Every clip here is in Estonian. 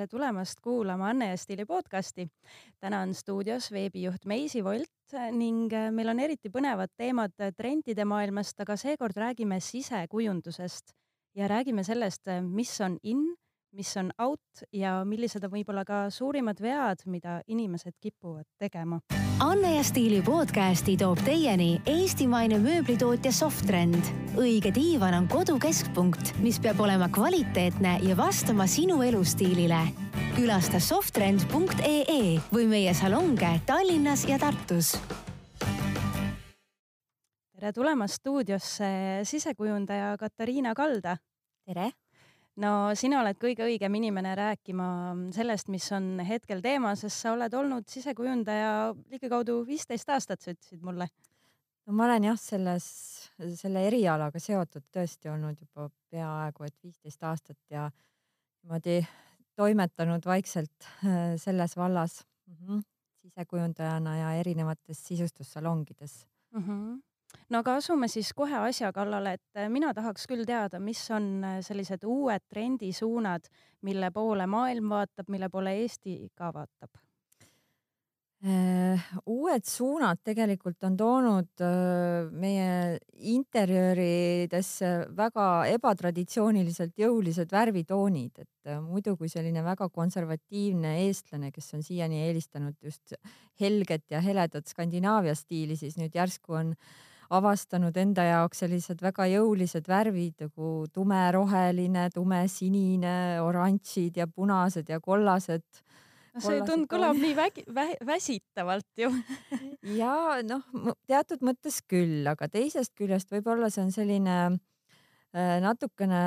tere tulemast kuulama Anne ja Stiili podcasti. täna on stuudios veebijuht Meisi Volt ning äh, meil on eriti põnevad teemad trendide maailmast, aga seekord räägime sisekujundusest ja räägime sellest, mis on in mis on out ja millised on võib-olla ka suurimad vead, mida inimesed kipuvad tegema. Anne ja Stiili podcasti toob teieni eestimaine mööblitootja Softrend. õige diivan on kodu keskpunkt, mis peab olema kvaliteetne ja vastama sinu elustiilile. külasta softrend.ee või meie salonge Tallinnas ja Tartus tere tulemast stuudiosse sisekujundaja Katariina Kalda. tere no sina oled kõige õigem inimene rääkima sellest, mis on hetkel teema, sest sa oled olnud sisekujundaja ligikaudu viisteist aastat, sa ütlesid mulle. no ma olen jah, selles, selle erialaga seotud tõesti olnud juba peaaegu et viisteist aastat ja niimoodi toimetanud vaikselt äh, selles vallas mm -hmm, sisekujundajana ja erinevates sisustussalongides mm. -hmm no aga asume siis kohe asja kallale, et äh, mina tahaks küll teada, mis on äh, sellised uued trendisuunad, mille poole maailm vaatab, mille poole Eesti ka vaatab? Äh, uued suunad tegelikult on toonud meie interjööridesse väga ebatraditsiooniliselt jõulised värvitoonid, et muidu kui selline väga konservatiivne eestlane, kes on siiani eelistanud just helget ja heledat Skandinaavia stiili, siis nüüd järsku on äh, avastanud enda jaoks sellised väga jõulised värvid nagu tumeroheline, tumesinine, oranžid ja punased ja kollased. No see tund kõlab nii vägi, vä, väsitavalt ju. Ja noh, teatud mõttes küll, aga teisest küljest võib-olla see on selline äh, natukene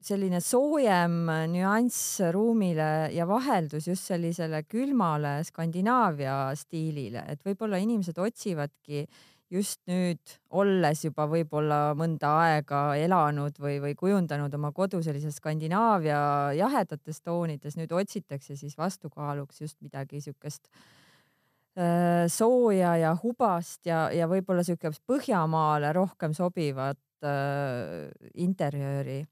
selline soojem nüanss ruumile ja vaheldus just sellisele külmale Skandinaavia stiilile, et võib-olla inimesed otsivadki just nüüd, olles juba võib-olla mõnda aega elanud või, või kujundanud oma kodu sellises Skandinaavia jahedates toonides, nüüd otsitakse siis vastukaaluks just midagi siukest äh, sooja ja hubast ja, ja võib-olla siukest Põhjamaale rohkem sobivat äh, interjööri.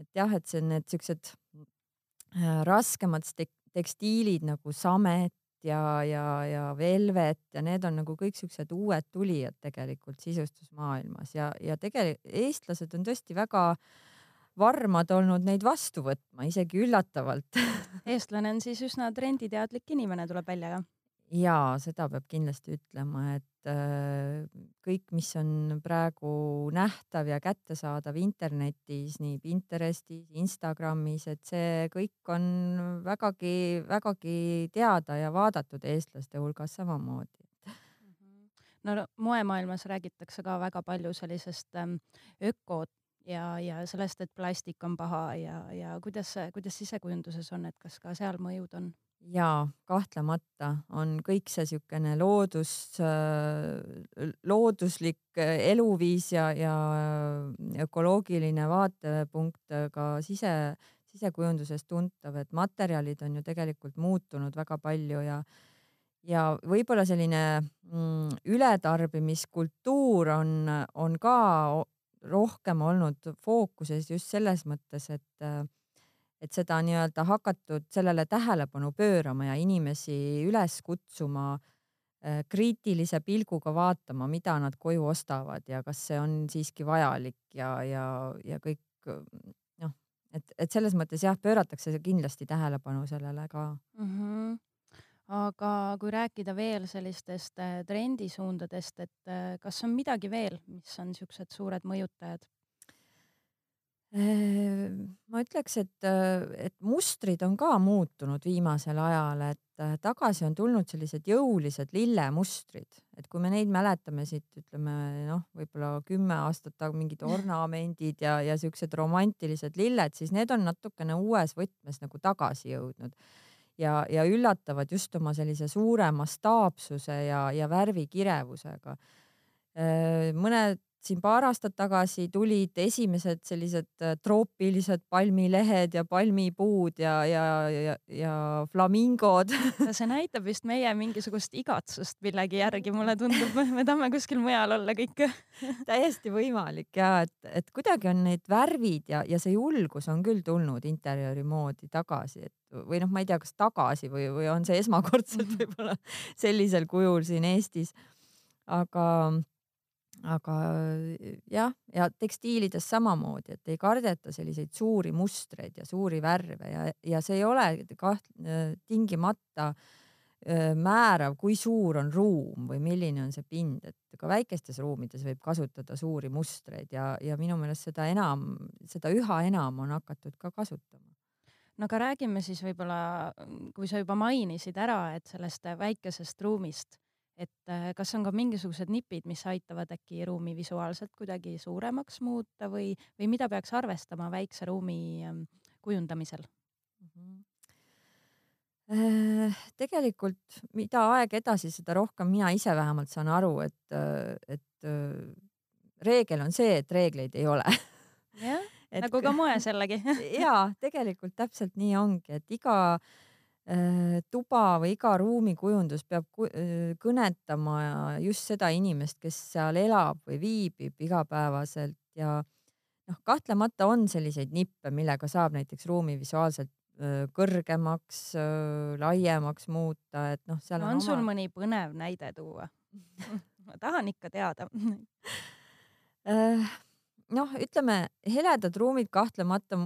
et jah, et see on need siuksed äh, raskemad tekstiilid nagu samet ja, ja, ja Velvet ja need on nagu kõik siuksed uued tulijad tegelikult sisustusmaailmas ja, ja tegelikult eestlased on tõesti väga varmad olnud neid vastu võtma, isegi üllatavalt eestlane on siis üsna trenditeadlik inimene, tuleb välja, jah? Jaa, seda peab kindlasti ütlema, et äh, kõik, mis on praegu nähtav ja kättesaadav internetis, nii Pinterestis, Instagramis, et see kõik on vägagi-vägagi teada ja vaadatud eestlaste hulgas samamoodi no moemaailmas räägitakse ka väga palju sellisest ähm, öko ja, ja sellest, et plastik on paha ja, ja kuidas, kuidas sisekujunduses on, et kas ka seal mõjud on? Jaa, kahtlemata on kõik see niisugune loodus, äh, looduslik äh, eluviis ja, ja ökoloogiline vaatepunkt ka sise, sisekujunduses tuntav, et materjalid on ju tegelikult muutunud väga palju ja ja võib-olla selline mm, ületarbimiskultuur on, on ka rohkem olnud fookuses just selles mõttes, et et seda nii-öelda hakatud sellele tähelepanu pöörama ja inimesi üles kutsuma äh, kriitilise pilguga vaatama, mida nad koju ostavad ja kas see on siiski vajalik ja, ja, ja kõik noh, et, et selles mõttes jah, pööratakse kindlasti tähelepanu sellele ka mm. -hmm aga kui rääkida veel sellistest äh, trendisuundadest, et äh, kas on midagi veel, mis on niisugused suured mõjutajad? Ma ütleks, et, et mustrid on ka muutunud viimasel ajal, et äh, tagasi on tulnud sellised jõulised lillemustrid, et kui me neid mäletame siit, ütleme noh, võib-olla kümme aastat tagasi mingid ornamendid ja, ja siuksed romantilised lilled, siis need on natukene uues võtmes nagu tagasi jõudnud ja, ja üllatavad just oma sellise suure mastaapsuse ja, ja värvikirevusega. mõned siin paar aastat tagasi tulid esimesed sellised äh, troopilised palmilehed ja palmipuud ja, ja, ja, ja flamingod see näitab vist meie mingisugust igatsust millegi järgi, mulle tundub, me tahame kuskil mujal olla kõik. Täiesti võimalik ja et, et kuidagi on need värvid ja, ja see julgus on küll tulnud interjööri moodi tagasi, et või noh, ma ei tea, kas tagasi või, või on see esmakordselt võib-olla sellisel kujul siin Eestis. aga aga jah, ja tekstiilides samamoodi, et ei kardeta selliseid suuri mustreid ja suuri värve ja, ja see ei ole kaht-, tingimata määrav, kui suur on ruum või milline on see pind, et ka väikestes ruumides võib kasutada suuri mustreid ja, ja minu meelest seda enam, seda üha enam on hakatud ka kasutama. No aga räägime siis võib-olla, kui sa juba mainisid ära, et sellest väikesest ruumist et äh, kas on ka mingisugused nipid, mis aitavad äkki ruumi visuaalselt kuidagi suuremaks muuta või, või mida peaks arvestama väikse ruumi ähm, kujundamisel mm? -hmm tegelikult mida aeg edasi, seda rohkem mina ise vähemalt saan aru, et, äh, et reegel on see, et reegleid ei ole. jah, nagu ka moes jällegi ja tegelikult täpselt nii ongi, et iga Äh, tuba või iga ruumikujundus peab äh, kõnetama just seda inimest, kes seal elab või viibib igapäevaselt. Ja noh, kahtlemata on selliseid nippe, millega saab näiteks ruumi visuaalselt äh, kõrgemaks, laiemaks muuta, et noh, seal on, on sul oma... mõni põnev näide tuua? Ma tahan ikka teada. Noh, ütleme heledad ruumid kahtlemata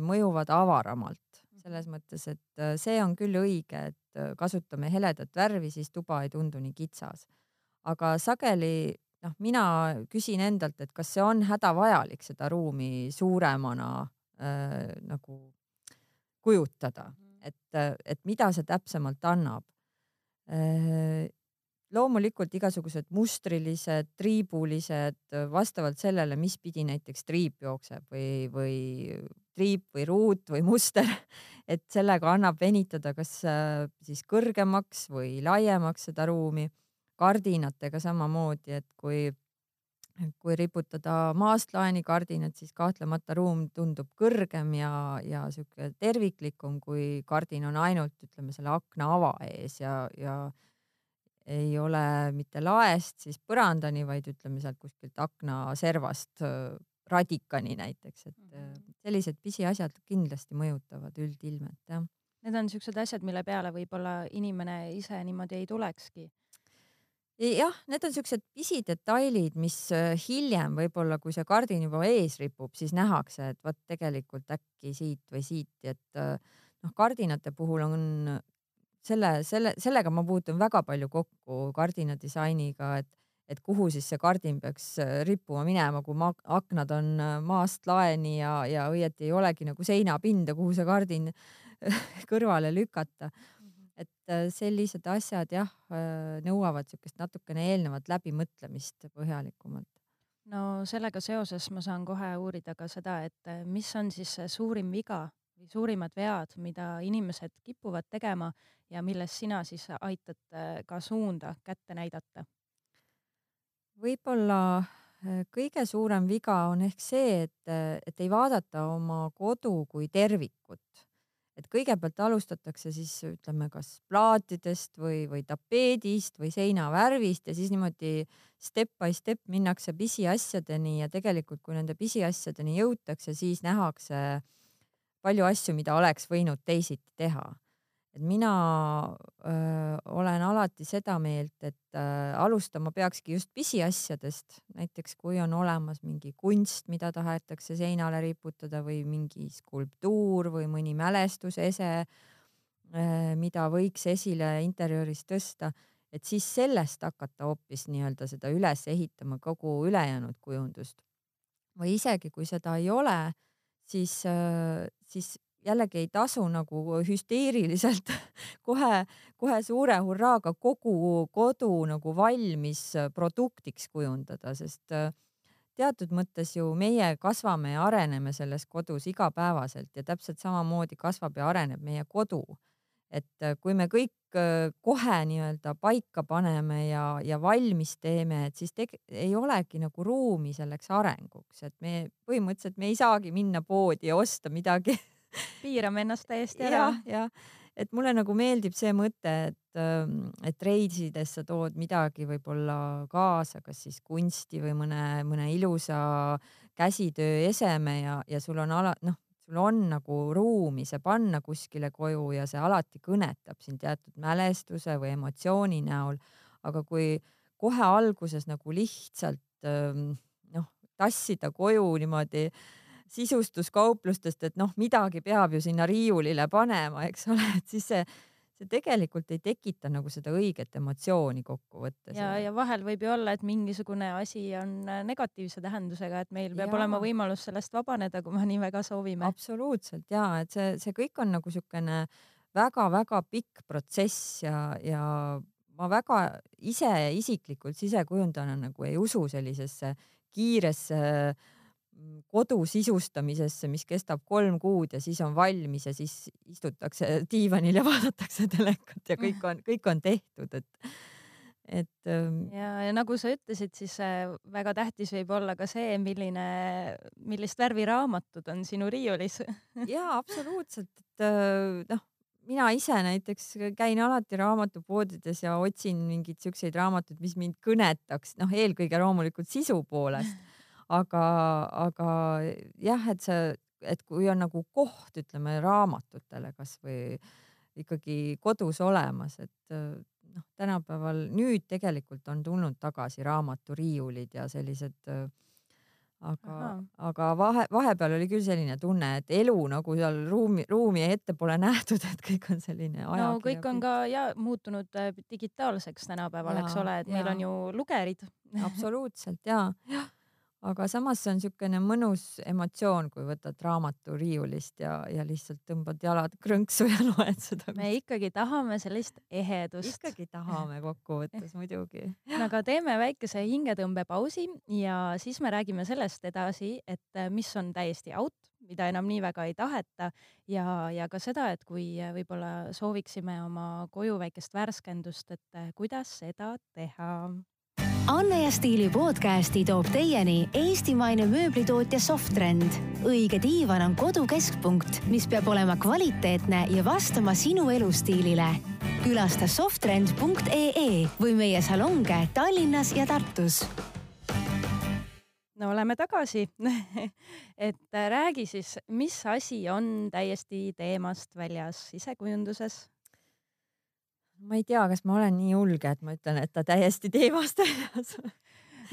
mõjuvad avaramalt selles mõttes, et äh, see on küll õige, et äh, kasutame heledat värvi, siis tuba ei tundu nii kitsas. aga sageli noh, mina küsin endalt, et kas see on hädavajalik seda ruumi suuremana äh, nagu kujutada, mhm. et, äh, et mida see täpsemalt annab äh, loomulikult igasugused mustrilised, triibulised, vastavalt sellele, mis pidi näiteks triip jookseb või, või triip või ruut või muster, et sellega annab venitada kas äh, siis kõrgemaks või laiemaks seda ruumi. kardinatega samamoodi, et kui, kui riputada maast laeni kardinat, siis kahtlemata ruum tundub kõrgem ja, ja sihuke terviklikum, kui kardin on ainult ütleme selle akna ava ees ja, ja ei ole mitte laest siis põrandani, vaid ütleme sealt kuskilt aknaservast radikani näiteks, et mhm. sellised pisiasjad kindlasti mõjutavad üldilmet, jah. Need on siuksed asjad, mille peale võib-olla inimene ise niimoodi ei tulekski. jah, need on siuksed pisidetailid, mis hiljem võib-olla, kui see kardin juba ees ripub, siis nähakse, et vot tegelikult äkki siit või siit, et noh, kardinate puhul on selle, selle, sellega ma puutun väga palju kokku kardinadisainiga, et, et kuhu siis see kardin peaks äh, rippuma minema, kui ma, aknad on äh, maast laeni ja, ja õieti ei olegi nagu seinapinda, kuhu see kardin kõrvale lükata. Mhm. et äh, sellised asjad jah, nõuavad niisugust natukene eelnevat läbimõtlemist põhjalikumalt no sellega seoses ma saan kohe uurida ka seda, et mis on siis see suurim viga suurimad vead, mida inimesed kipuvad tegema ja milles sina siis aitad äh, ka suunda kätte näidata? võib-olla äh, kõige suurem viga on ehk see, et, äh, et ei vaadata oma kodu kui tervikut. et kõigepealt alustatakse siis ütleme, kas plaatidest või, või tapeedist või seinavärvist ja siis niimoodi step by step minnakse pisiasjadeni ja tegelikult, kui nende pisiasjadeni jõutakse, siis nähakse palju asju, mida oleks võinud teisiti teha et mina öö, olen alati seda meelt, et öö, alustama peakski just pisiasjadest, näiteks kui on olemas mingi kunst, mida tahetakse seinale riputada või mingi skulptuur või mõni mälestusese, mida võiks esile interjööris tõsta, et siis sellest hakata hoopis nii-öelda seda üles ehitama, kogu ülejäänud kujundust. või isegi kui seda ei ole, siis, siis jällegi ei tasu nagu hüsteeriliselt kohe, kohe suure hurraaga kogu kodu nagu valmis produktiks kujundada, sest äh, teatud mõttes ju meie kasvame ja areneme selles kodus igapäevaselt ja täpselt samamoodi kasvab ja areneb meie kodu. Et äh, kui me kõik äh, kohe nii-öelda paika paneme ja, ja valmis teeme, et siis teg-, ei olegi nagu ruumi selleks arenguks, et me põhimõtteliselt me ei saagi minna poodi ja osta midagi piirame ennast täiesti ära. jah, et mulle nagu meeldib see mõte, et, ähm, et reisides sa tood midagi võib-olla kaasa, kas siis kunsti või mõne, mõne ilusa käsitöö eseme ja, ja sul on ala, noh, sul on nagu ruumi see panna kuskile koju ja see alati kõnetab sind teatud mälestuse või emotsiooni näol. aga kui kohe alguses nagu lihtsalt ähm, noh, tassida koju niimoodi sisustuskauplustest, et noh, midagi peab ju sinna riiulile panema, eks ole, et siis see see tegelikult ei tekita nagu seda õiget emotsiooni kokkuvõttes. ja, ja vahel võib ju olla, et mingisugune asi on äh, negatiivse tähendusega, et meil peab ja. olema võimalus sellest vabaneda, kui me nii väga soovime. absoluutselt ja et see, see kõik on nagu niisugune väga-väga pikk protsess ja, ja ma väga ise isiklikult sisekujundajana nagu ei usu sellisesse kiiresse äh, kodu sisustamisesse, mis kestab kolm kuud ja siis on valmis ja siis istutakse diivanil ja vaadatakse telekat ja kõik on, kõik on tehtud, et et. Ähm, ja, ja nagu sa ütlesid, siis äh, väga tähtis võib olla ka see, milline, millist värvi raamatud on sinu riiulis ja absoluutselt, et äh, noh, mina ise näiteks käin alati raamatupoodides ja otsin mingeid siukseid raamatuid, mis mind kõnetaks, noh, eelkõige loomulikult sisu poolest aga, aga jah, et see, et kui on nagu koht, ütleme raamatutele kasvõi ikkagi kodus olemas, et noh, tänapäeval nüüd tegelikult on tulnud tagasi raamaturiiulid ja sellised aga, aga vahe, vahepeal oli küll selline tunne, et elu nagu seal ruumi, ruumi ette pole nähtud, et kõik on selline no kõik on ka ja muutunud äh, digitaalseks tänapäeval, eks ole, et ja. meil on ju lugerid. Absoluutselt ja, jah aga samas see on niisugune mõnus emotsioon, kui võtad raamatu riiulist ja, ja lihtsalt tõmbad jalad krõnksu ja loed seda. me ikkagi tahame sellist ehedust. ikkagi tahame kokkuvõttes muidugi. aga teeme väikese hingetõmbepausi ja siis me räägime sellest edasi, et äh, mis on täiesti out, mida enam nii väga ei taheta ja, ja ka seda, et kui äh, võib-olla sooviksime oma koju väikest värskendust, et äh, kuidas seda teha Anne ja Stiili podcasti toob teieni eestimaine mööblitootja Softrend. õige diivan on kodu keskpunkt, mis peab olema kvaliteetne ja vastama sinu elustiilile. külasta softrend.ee või meie salonge Tallinnas ja Tartus. no oleme tagasi et räägi siis, mis asi on täiesti teemast väljas sisekujunduses ma ei tea, kas ma olen nii julge, et ma ütlen, et ta täiesti teemast väljas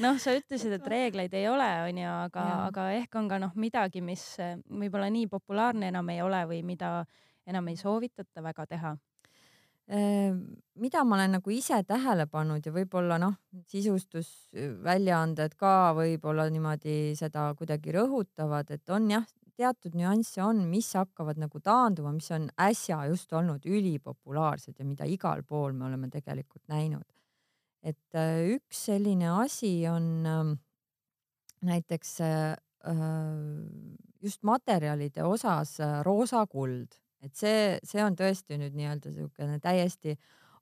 noh, sa ütlesid, et reegleid ei ole, onju, aga, aga ehk on ka noh, midagi, mis eh, võib-olla nii populaarne enam ei ole või mida enam ei soovitata väga teha. Ehm, mida ma olen nagu ise tähele pannud ja võib-olla noh, sisustusväljaanded ka võib-olla niimoodi seda kuidagi rõhutavad, et on jah, teatud nüansse on, mis hakkavad nagu taanduma, mis on äsja just olnud ülipopulaarsed ja mida igal pool me oleme tegelikult näinud. et äh, üks selline asi on ähm, näiteks äh, just materjalide osas äh, roosa kuld, et see, see on tõesti nüüd nii-öelda niisugune täiesti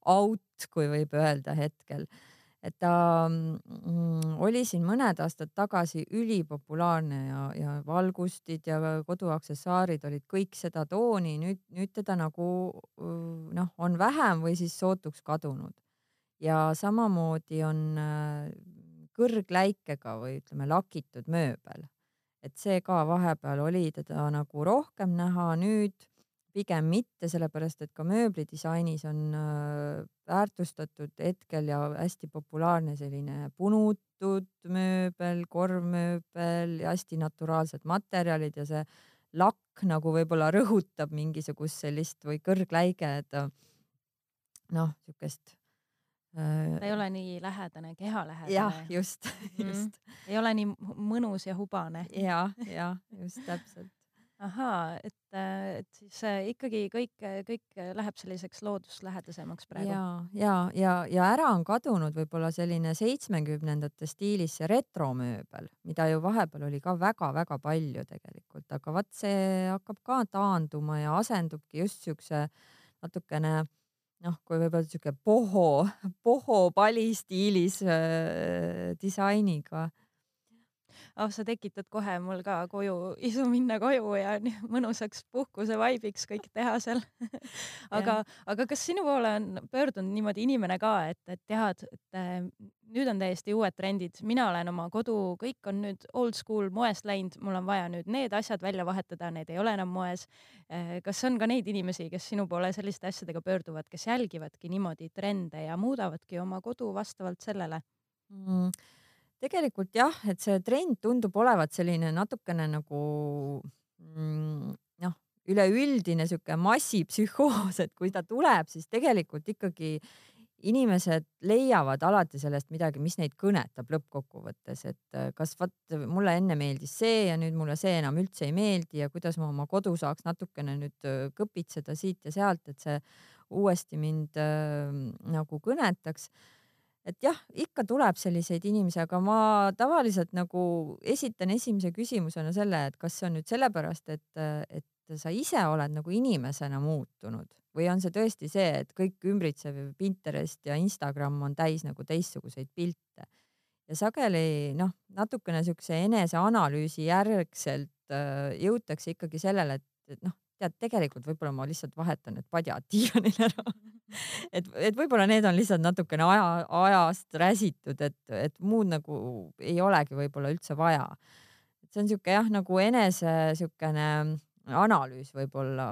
out, kui võib öelda hetkel et ta mm, oli siin mõned aastad tagasi ülipopulaarne ja, ja valgustid ja koduaksessaarid olid kõik seda tooni, nüüd, nüüd teda nagu noh, on vähem või siis sootuks kadunud. ja samamoodi on äh, kõrgläikega või ütleme, lakitud mööbel, et see ka vahepeal oli teda nagu rohkem näha, nüüd pigem mitte, sellepärast et ka mööblidisainis on äh, väärtustatud hetkel ja hästi populaarne selline punutud mööbel, korvmööbel ja hästi naturaalsed materjalid ja see lakk nagu võib-olla rõhutab mingisugust sellist või kõrgläige, et noh, niisugust äh, ta ei ole nii lähedane, kehalähedane. jah, just, just mm. ei ole nii mõnus ja hubane. ja, ja just täpselt ahaa, et, äh, et siis äh, ikkagi kõik, kõik läheb selliseks looduslähedasemaks praegu. ja, ja, ja, ja ära on kadunud võib-olla selline seitsmekümnendate stiilis see retromööbel, mida ju vahepeal oli ka väga-väga palju tegelikult, aga vaat see hakkab ka taanduma ja asendubki just siukse natukene noh, kui võib-olla sihuke boho, boho pali stiilis äh, disainiga ah, sa tekitad kohe mul ka koju, isu minna koju ja mõnusaks puhkuse vaibiks kõik teha seal aga, aga kas sinu poole on pöördunud niimoodi inimene ka, et, et tead, et äh, nüüd on täiesti uued trendid, mina olen oma kodu, kõik on nüüd old school moest läinud, mul on vaja nüüd need asjad välja vahetada, need ei ole enam moes. Äh, kas on ka neid inimesi, kes sinu poole selliste asjadega pöörduvad, kes jälgivadki niimoodi trende ja muudavadki oma kodu vastavalt sellele mm.? Tegelikult jah, et see trend tundub olevat selline natukene nagu mm, noh, üleüldine sihuke massipsühhoos, et kui ta tuleb, siis tegelikult ikkagi inimesed leiavad alati sellest midagi, mis neid kõnetab lõppkokkuvõttes, et äh, kas vot mulle enne meeldis see ja nüüd mulle see enam üldse ei meeldi ja kuidas ma oma kodu saaks natukene nüüd äh, kõpitseda siit ja sealt, et see uuesti mind äh, nagu kõnetaks et jah, ikka tuleb selliseid inimesi, aga ma tavaliselt nagu esitan esimese küsimusena selle, et kas see on nüüd sellepärast, et, et sa ise oled nagu inimesena muutunud või on see tõesti see, et kõik ümbritsev Pinterest ja Instagram on täis nagu teistsuguseid pilte? Ja sageli noh, natukene siukse eneseanalüüsi järgselt äh, jõutakse ikkagi sellele, et, et noh, tead, tegelikult võib-olla ma lihtsalt vahetan need padjad diivanil ära et, et võib-olla need on lihtsalt natukene aja, ajast räsitud, et, et muud nagu ei olegi võib-olla üldse vaja. see on sihuke jah, nagu enese siukene analüüs võib-olla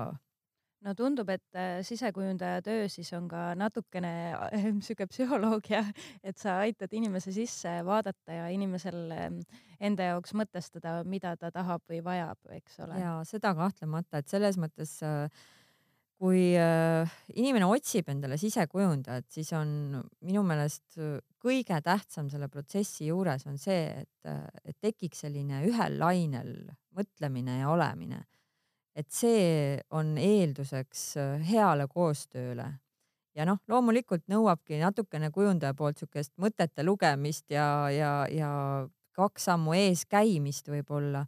no tundub, et äh, sisekujundaja töö siis on ka natukene äh, sihuke psühholoogia, et sa aitad inimese sisse vaadata ja inimesel ähm, enda jaoks mõtestada, mida ta tahab või vajab, eks ole. ja seda kahtlemata, et selles mõttes äh, kui äh, inimene otsib endale sisekujundajat, siis on minu meelest kõige tähtsam selle protsessi juures on see, et, et tekiks selline ühel lainel mõtlemine ja olemine. Et see on eelduseks heale koostööle. ja noh, loomulikult nõuabki natukene kujundaja poolt siukest mõtete lugemist ja, ja, ja kaks sammu ees käimist võib-olla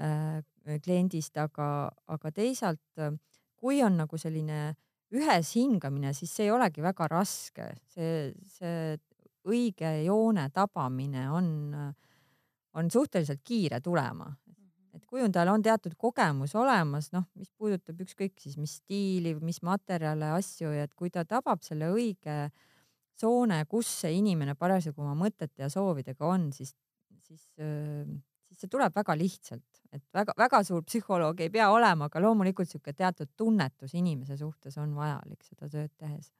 äh, kliendist, aga, aga teisalt äh, kui on nagu selline ühes hingamine, siis see ei olegi väga raske, see, see õige joone tabamine on, on suhteliselt kiire tulema. Et kujundajal on teatud kogemus olemas, noh, mis puudutab ükskõik siis mis stiili, mis materjale, asju ja et kui ta tabab selle õige tsoone, kus see inimene parasjagu oma mõtete ja soovidega on, siis, siis siis see tuleb väga lihtsalt, et väga-väga suur psühholoog ei pea olema, aga loomulikult sihuke teatud tunnetus inimese suhtes on vajalik seda tööd tehes.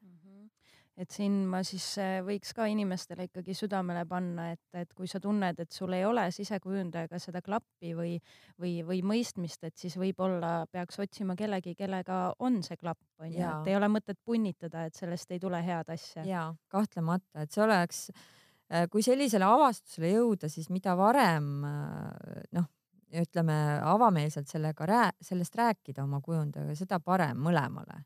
Et siin ma siis äh, võiks ka inimestele ikkagi südamele panna, et, et kui sa tunned, et sul ei ole sisekujundajaga seda klappi või, või, või mõistmist, et siis võib-olla peaks otsima kellegi, kellega on see klapp, onju, et ei ole mõtet punnitada, et sellest ei tule head asja. ja kahtlemata, et see oleks Äh, kui sellisele avastusele jõuda, siis mida varem äh, noh, ütleme avameelselt sellega rää-, sellest rääkida oma kujundajaga, seda parem mõlemale.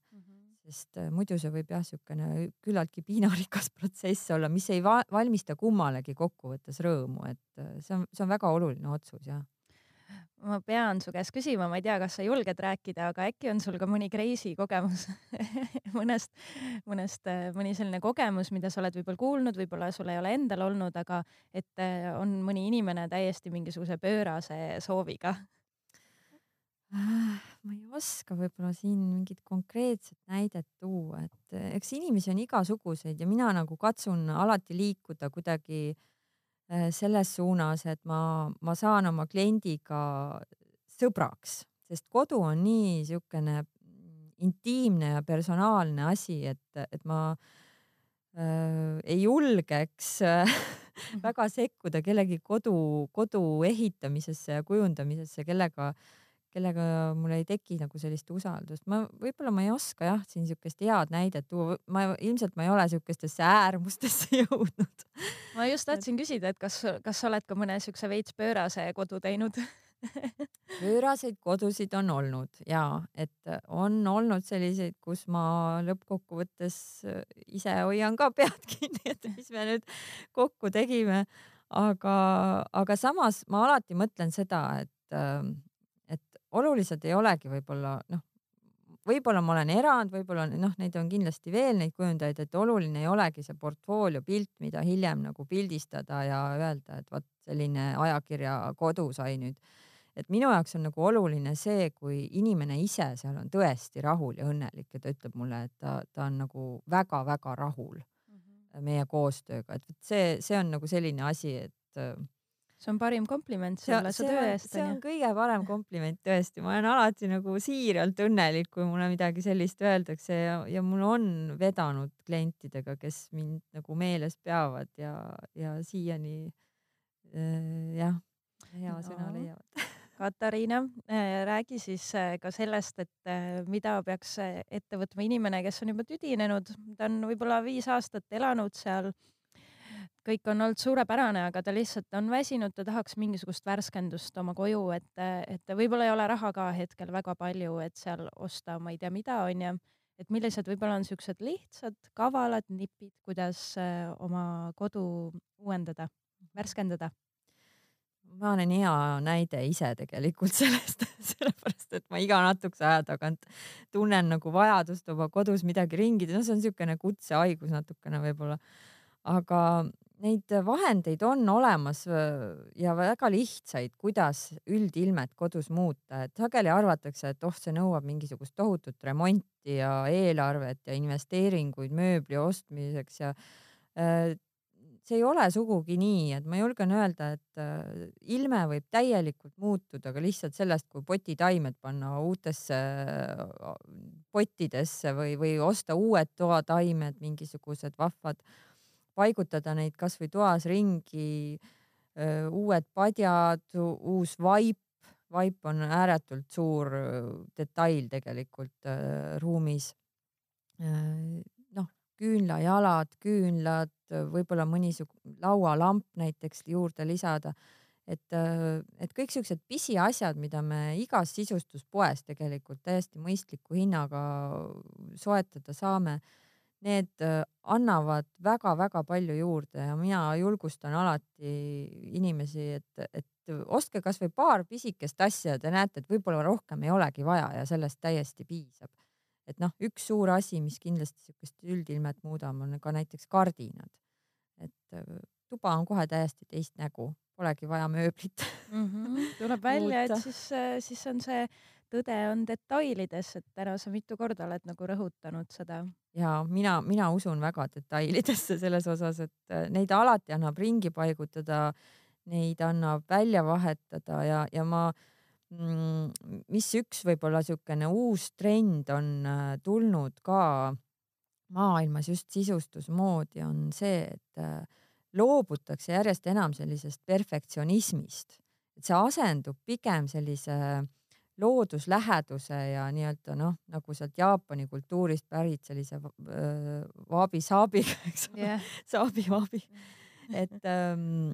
Sest äh, muidu see võib jah, niisugune küllaltki piinarikas protsess olla, mis ei va valmista kummalegi kokkuvõttes rõõmu, et see on, see on väga oluline otsus jah ma pean su käest küsima, ma ei tea, kas sa julged rääkida, aga äkki on sul ka mõni crazy kogemus mõnest, mõnest, mõni selline kogemus, mida sa oled võib-olla kuulnud, võib-olla sul ei ole endal olnud, aga et äh, on mõni inimene täiesti mingisuguse pöörase sooviga? Ah, ma ei oska võib-olla siin mingit konkreetset näidet tuua, et äh, eks inimesi on igasuguseid ja mina nagu katsun alati liikuda kuidagi Äh, selles suunas, et ma, ma saan oma kliendiga sõbraks, sest kodu on nii niisugune intiimne ja personaalne asi, et, et ma äh, ei julgeks äh, väga sekkuda kellegi kodu, kodu ehitamisesse ja kujundamisesse, kellega äh, kellega mul ei teki nagu sellist usaldust. ma võib-olla ma ei oska jah, siin niisugust head näidet tuua, ma ilmselt ma ei ole niisugustesse äärmustesse jõudnud. ma just tahtsin küsida, et kas, kas sa oled ka mõne niisuguse veits pöörase kodu teinud pööraseid kodusid on olnud ja et on olnud selliseid, kus ma lõppkokkuvõttes ise hoian ka pead kinni, et mis me nüüd kokku tegime. aga, aga samas ma alati mõtlen seda, et olulised ei olegi võib-olla noh, võib-olla ma olen erand, võib-olla noh, neid on kindlasti veel neid kujundajaid, et oluline ei olegi see portfoolio pilt, mida hiljem nagu pildistada ja öelda, et vot selline ajakirja kodu sai nüüd. et minu jaoks on nagu oluline see, kui inimene ise seal on tõesti rahul ja õnnelik ja ta ütleb mulle, et ta, ta on nagu väga-väga rahul mm -hmm. meie koostööga, et see, see on nagu selline asi, et see on parim kompliment sulle su töö eest. see on kõige parem kompliment tõesti, ma olen alati nagu siiralt õnnelik, kui mulle midagi sellist öeldakse ja, ja mul on vedanud klientidega, kes mind nagu meeles peavad ja, ja siiani äh, jah, hea no. sõna leiavad Katariina, äh, räägi siis äh, ka sellest, et äh, mida peaks ette võtma inimene, kes on juba tüdinenud, ta on võib-olla viis aastat elanud seal kõik on olnud suurepärane, aga ta lihtsalt on väsinud, ta tahaks mingisugust värskendust oma koju, et, et võib-olla ei ole raha ka hetkel väga palju, et seal osta, ma ei tea, mida onju. et millised võib-olla on siuksed lihtsad, kavalad nipid, kuidas äh, oma kodu uuendada, värskendada? ma olen hea näide ise tegelikult sellest, sellepärast et ma iga natukese aja tagant tunnen nagu vajadust oma kodus midagi ringi teha, no see on niisugune kutsehaigus natukene võib-olla aga neid vahendeid on olemas ja väga lihtsaid, kuidas üldilmet kodus muuta, et sageli arvatakse, et oh, see nõuab mingisugust tohutut remonti ja eelarvet ja investeeringuid mööbli ostmiseks ja see ei ole sugugi nii, et ma julgen öelda, et ilme võib täielikult muutuda ka lihtsalt sellest, kui potitaimed panna uutesse pottidesse või, või osta uued toataimed, mingisugused vahvad paigutada neid kasvõi toas ringi, uued padjad, uus vaip, vaip on ääretult suur detail tegelikult ruumis. noh, küünlajalad, küünlad, võib-olla mõni laualamp näiteks juurde lisada et, et kõik siuksed pisiasjad, mida me igas sisustuspoes tegelikult täiesti mõistliku hinnaga soetada saame need äh, annavad väga-väga palju juurde ja mina julgustan alati inimesi, et, et ostke kasvõi paar pisikest asja ja te näete, et võib-olla rohkem ei olegi vaja ja sellest täiesti piisab. et noh, üks suur asi, mis kindlasti sihukest üldilmet muudab, on ka näiteks kardinad. et äh, tuba on kohe täiesti teist nägu, polegi vaja mööblit mm. -hmm. tuleb välja, et siis, äh, siis on see tõde on detailides, et täna sa mitu korda oled nagu rõhutanud seda. ja mina, mina usun väga detailidesse selles osas, et äh, neid alati annab ringi paigutada, neid annab välja vahetada ja, ja ma mm, mis üks võib-olla niisugune uus trend on äh, tulnud ka maailmas just sisustusmoodi, on see, et äh, loobutakse järjest enam sellisest perfektsionismist, et see asendub pigem sellise äh, loodusläheduse ja nii-öelda noh, nagu sealt Jaapani kultuurist pärit sellise vaabi-saabiga, eks ole yeah., saabi-vaabi. et ähm,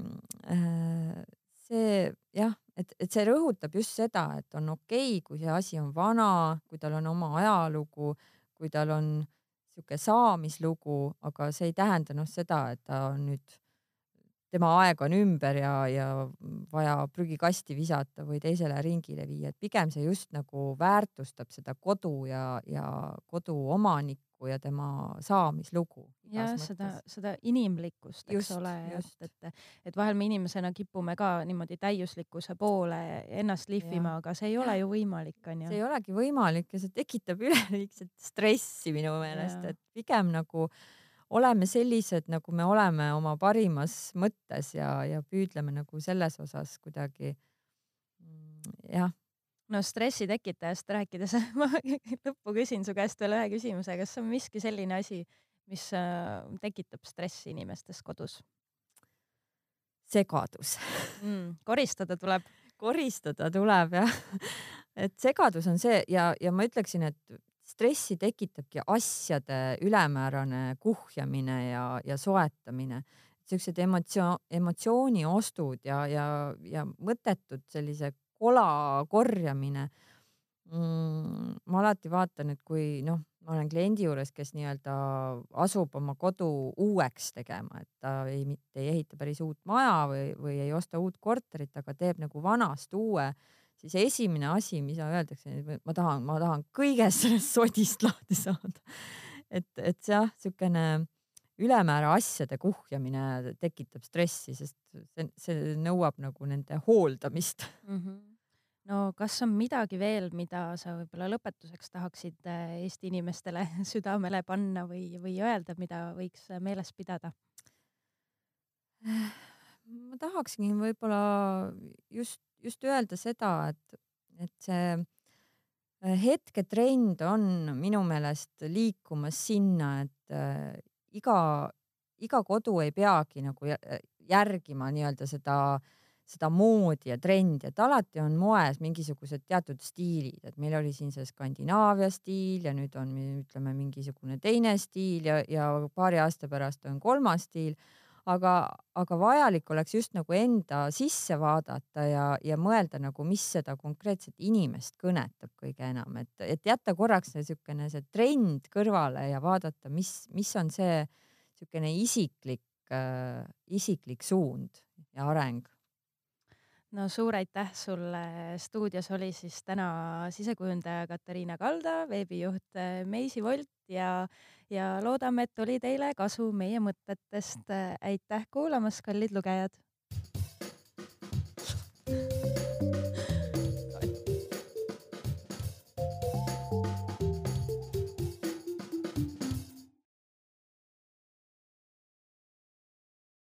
äh, see jah, et, et see rõhutab just seda, et on okei okay,, kui see asi on vana, kui tal on oma ajalugu, kui tal on sihuke saamislugu, aga see ei tähenda noh seda, et ta on nüüd tema aeg on ümber ja, ja vaja prügikasti visata või teisele ringile viia, et pigem see just nagu väärtustab seda kodu ja, ja koduomanikku ja tema saamislugu. ja seda, seda inimlikkust, eks just, ole, et, et, et vahel me inimesena kipume ka niimoodi täiuslikkuse poole ennast lihvima, aga see ei ole ju võimalik, onju. see ei olegi võimalik ja see tekitab üleliigset stressi minu meelest, et pigem nagu äh, oleme sellised, nagu me oleme oma parimas mõttes ja, ja püüdleme nagu selles osas kuidagi mm, jah. no stressi tekitajast rääkides ma lõppu küsin su käest veel ühe küsimuse, kas on miski selline asi, mis äh, tekitab stressi inimestes kodus? segadus mm,. koristada tuleb. koristada tuleb jah et segadus on see ja, ja ma ütleksin, et stressi tekitabki asjade ülemäärane kuhjamine ja, ja soetamine. siuksed emotsioon, emotsiooniostud ja, ja, ja mõttetud sellise kola korjamine mm,. ma alati vaatan, et kui noh, ma olen kliendi juures, kes nii-öelda asub oma kodu uueks tegema, et ta ei, mitte ei ehita päris uut maja või, või ei osta uut korterit, aga teeb nagu vanast uue siis esimene asi, mida öeldakse, ma tahan, ma tahan kõigest sellest sodist lahti saada. et, et jah, niisugune ülemäära asjade kuhjamine tekitab stressi, sest see, see nõuab nagu nende hooldamist mm. -hmm. no kas on midagi veel, mida sa võib-olla lõpetuseks tahaksid äh, Eesti inimestele südamele panna või, või öelda, mida võiks meeles pidada? ma tahaksingi võib-olla just, just öelda seda, et, et see äh, hetketrend on minu meelest liikumas sinna, et äh, iga, iga kodu ei peagi nagu järgima nii-öelda seda, seda moodi ja trendi, et alati on moes mingisugused teatud stiilid, et meil oli siin see Skandinaavia stiil ja nüüd on, ütleme, mingisugune teine stiil ja, ja paari aasta pärast on kolmas stiil aga, aga vajalik oleks just nagu enda sisse vaadata ja, ja mõelda nagu, mis seda konkreetset inimest kõnetab kõige enam, et, et jätta korraks niisugune see trend kõrvale ja vaadata, mis, mis on see niisugune isiklik äh,, isiklik suund ja areng no suur aitäh sulle, stuudios oli siis täna sisekujundaja Katariina Kalda, veebijuht äh, Meisi Volt ja, ja loodame, et oli teile kasu meie mõtetest. aitäh kuulamast, kallid lugejad